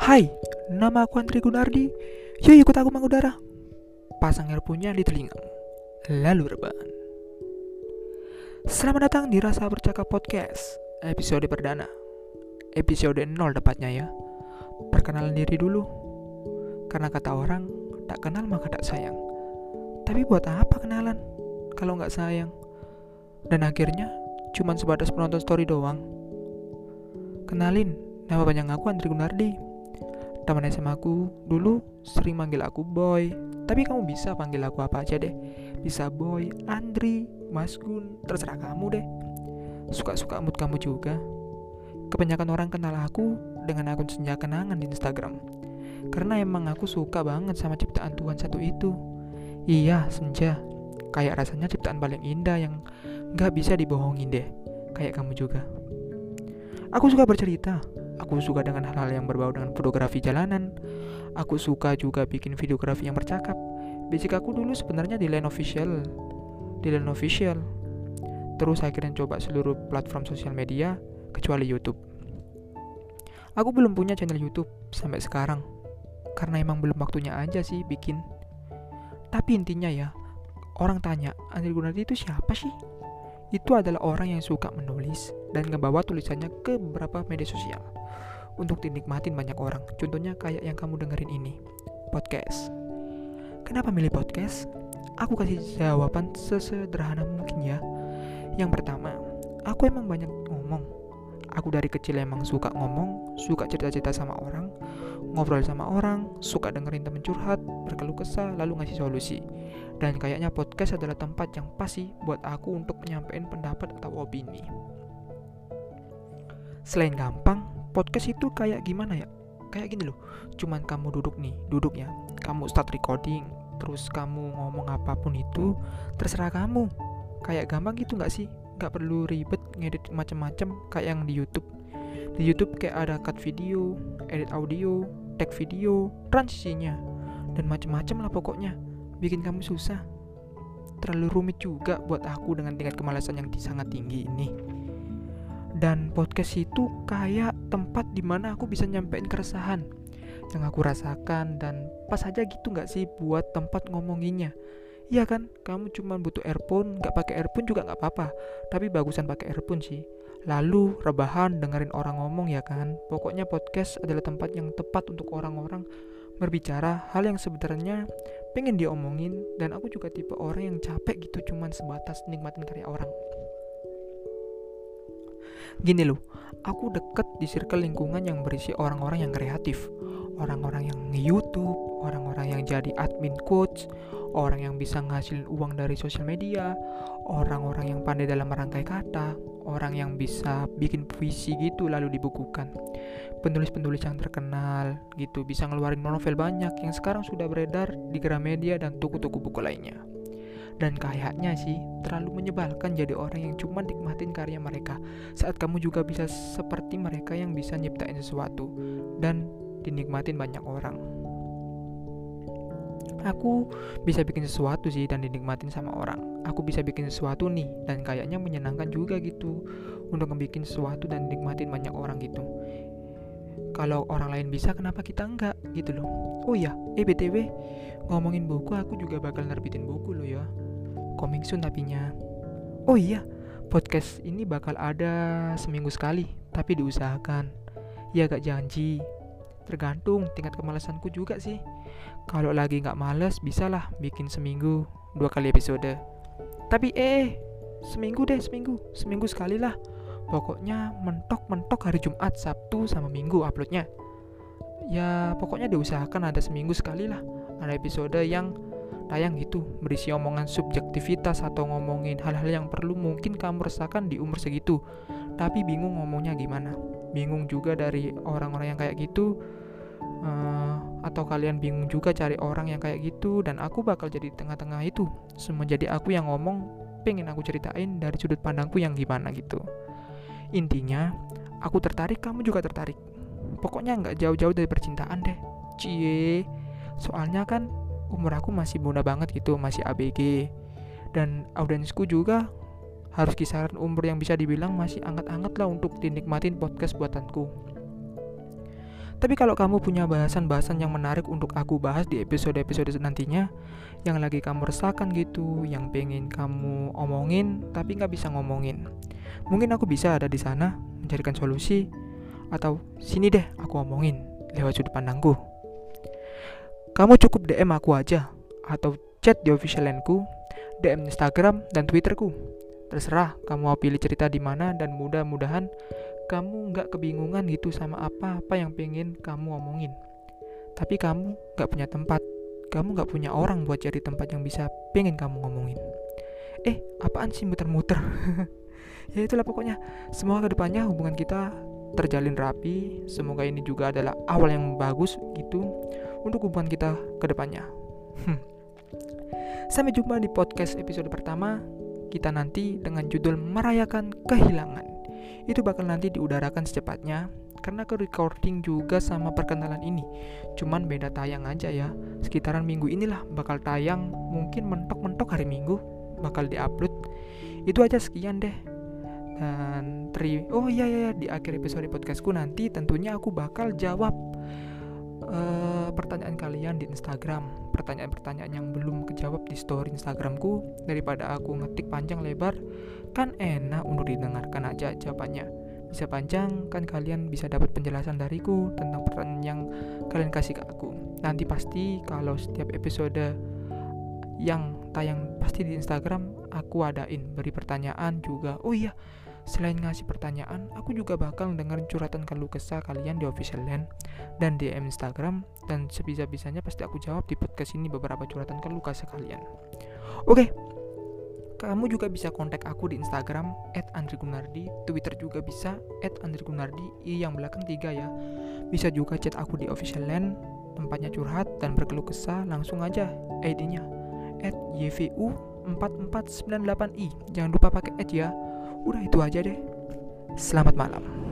Hai, nama aku Andri Gunardi. Yuk ikut aku mengudara. Pasang earphone-nya di telinga. Lalu rebahan. Selamat datang di Rasa Bercakap Podcast, episode perdana. Episode 0 tepatnya ya. Perkenalan diri dulu. Karena kata orang, tak kenal maka tak sayang. Tapi buat apa kenalan kalau nggak sayang? Dan akhirnya cuman sebatas penonton story doang. Kenalin, nama panjang aku Andri Gunardi. Teman SMA aku dulu sering manggil aku Boy, tapi kamu bisa panggil aku apa aja deh. Bisa Boy, Andri, Mas Gun, terserah kamu deh. Suka-suka mood kamu juga. Kebanyakan orang kenal aku dengan akun senja kenangan di Instagram. Karena emang aku suka banget sama ciptaan Tuhan satu itu. Iya, senja. Kayak rasanya ciptaan paling indah yang gak bisa dibohongin deh. Kayak kamu juga. Aku suka bercerita, Aku suka dengan hal-hal yang berbau dengan fotografi jalanan. Aku suka juga bikin videografi yang bercakap. Basic aku dulu sebenarnya di Line Official. Di Line Official. Terus akhirnya coba seluruh platform sosial media kecuali YouTube. Aku belum punya channel YouTube sampai sekarang. Karena emang belum waktunya aja sih bikin. Tapi intinya ya, orang tanya, Andri Gunardi itu siapa sih? Itu adalah orang yang suka menulis dan ngebawa tulisannya ke beberapa media sosial untuk dinikmatin banyak orang. Contohnya kayak yang kamu dengerin ini, podcast. Kenapa milih podcast? Aku kasih jawaban sesederhana mungkin ya. Yang pertama, aku emang banyak ngomong. Aku dari kecil emang suka ngomong, suka cerita-cerita sama orang, ngobrol sama orang, suka dengerin temen curhat, berkeluh kesah, lalu ngasih solusi. Dan kayaknya podcast adalah tempat yang pas sih buat aku untuk menyampaikan pendapat atau opini. Selain gampang, podcast itu kayak gimana ya? Kayak gini loh cuman kamu duduk nih duduk ya. Kamu start recording terus kamu ngomong apa pun itu terserah kamu. Kayak gampang gitu nggak sih? Nggak perlu ribet ngedit macam-macam kayak yang di YouTube. Di YouTube kayak ada cut video edit audio tag video transisinya dan macam-macam lah pokoknya. Bikin kamu susah. Terlalu rumit juga buat aku dengan tingkat kemalasan yang sangat tinggi ini dan podcast itu kayak tempat di mana aku bisa nyampein keresahan yang aku rasakan dan pas aja gitu nggak sih buat tempat ngomonginnya Iya kan, kamu cuma butuh earphone, nggak pakai earphone juga nggak apa-apa, tapi bagusan pakai earphone sih. Lalu rebahan dengerin orang ngomong ya kan. Pokoknya podcast adalah tempat yang tepat untuk orang-orang berbicara hal yang sebenarnya pengen diomongin dan aku juga tipe orang yang capek gitu cuman sebatas nikmatin karya orang. Gini loh, aku deket di circle lingkungan yang berisi orang-orang yang kreatif, orang-orang yang nge-youtube, orang-orang yang jadi admin coach, orang yang bisa ngasilin uang dari sosial media, orang-orang yang pandai dalam merangkai kata, orang yang bisa bikin puisi gitu lalu dibukukan. Penulis-penulis yang terkenal gitu bisa ngeluarin novel banyak yang sekarang sudah beredar di Gramedia dan toko-toko buku lainnya. Dan kayaknya sih terlalu menyebalkan jadi orang yang cuma nikmatin karya mereka Saat kamu juga bisa seperti mereka yang bisa nyiptain sesuatu Dan dinikmatin banyak orang. Aku bisa bikin sesuatu sih dan dinikmatin sama orang. Aku bisa bikin sesuatu nih dan kayaknya menyenangkan juga gitu Untuk ngebikin sesuatu dan dinikmatin banyak orang gitu. Kalau orang lain bisa kenapa kita enggak? Gitu loh. Oh iya eh btw ngomongin buku aku juga bakal nerbitin buku loh ya coming soon tapinya. Oh iya, podcast ini bakal ada seminggu sekali, tapi diusahakan. Ya gak janji. Tergantung tingkat kemalasanku juga sih. Kalau lagi nggak males, bisalah bikin seminggu dua kali episode. Tapi eh, seminggu deh seminggu, seminggu sekali lah. Pokoknya mentok-mentok hari Jumat, Sabtu, sama Minggu uploadnya. Ya pokoknya diusahakan ada seminggu sekali lah. Ada episode yang tayang gitu berisi omongan subjektivitas atau ngomongin hal-hal yang perlu mungkin kamu rasakan di umur segitu. Tapi bingung ngomongnya gimana. Bingung juga dari orang-orang yang kayak gitu uh, atau kalian bingung juga cari orang yang kayak gitu dan aku bakal jadi tengah-tengah itu. Semua jadi aku yang ngomong pengen aku ceritain dari sudut pandangku yang gimana gitu. Intinya aku tertarik kamu juga tertarik. Pokoknya nggak jauh-jauh dari percintaan deh. Cie. Soalnya kan umur aku masih muda banget gitu masih ABG dan audiensku juga harus kisaran umur yang bisa dibilang masih anget-anget lah untuk dinikmatin podcast buatanku Tapi kalau kamu punya bahasan-bahasan yang menarik untuk aku bahas di episode-episode nantinya, yang lagi kamu resahkan gitu, yang pengen kamu omongin tapi nggak bisa ngomongin, mungkin aku bisa ada di sana mencarikan solusi atau sini deh aku omongin lewat sudut pandangku. Kamu cukup DM aku aja atau chat di official laneku, DM Instagram dan Twitterku. Terserah kamu mau pilih cerita di mana dan mudah-mudahan kamu nggak kebingungan gitu sama apa-apa yang pengen kamu omongin. Tapi kamu nggak punya tempat, kamu nggak punya orang buat cari tempat yang bisa pengen kamu ngomongin. Eh, apaan sih muter-muter? ya itulah pokoknya. Semoga ke depannya hubungan kita terjalin rapi. Semoga ini juga adalah awal yang bagus gitu untuk hubungan kita ke depannya. Sampai jumpa di podcast episode pertama. Kita nanti dengan judul merayakan kehilangan. Itu bakal nanti diudarakan secepatnya karena ke recording juga sama perkenalan ini. Cuman beda tayang aja ya. Sekitaran minggu inilah bakal tayang mungkin mentok-mentok hari minggu bakal diupload. Itu aja sekian deh dan tri oh iya, iya iya di akhir episode podcastku nanti tentunya aku bakal jawab uh, pertanyaan kalian di Instagram. Pertanyaan-pertanyaan yang belum kejawab di story Instagramku daripada aku ngetik panjang lebar kan enak untuk didengarkan aja jawabannya. Bisa panjang kan kalian bisa dapat penjelasan dariku tentang pertanyaan yang kalian kasih ke aku. Nanti pasti kalau setiap episode yang tayang pasti di Instagram aku adain beri pertanyaan juga. Oh iya Selain ngasih pertanyaan, aku juga bakal dengerin curhatan keluh kesah kalian di official land dan DM Instagram dan sebisa-bisanya pasti aku jawab di podcast ini beberapa curhatan keluh kesah kalian. Oke, kamu juga bisa kontak aku di Instagram @andrigunardi, Twitter juga bisa @andrigunardi, i yang belakang tiga ya. Bisa juga chat aku di official land, tempatnya curhat dan berkeluh kesah langsung aja ID-nya @yvu4498i. Jangan lupa pakai ya. Udah itu aja deh. Selamat malam.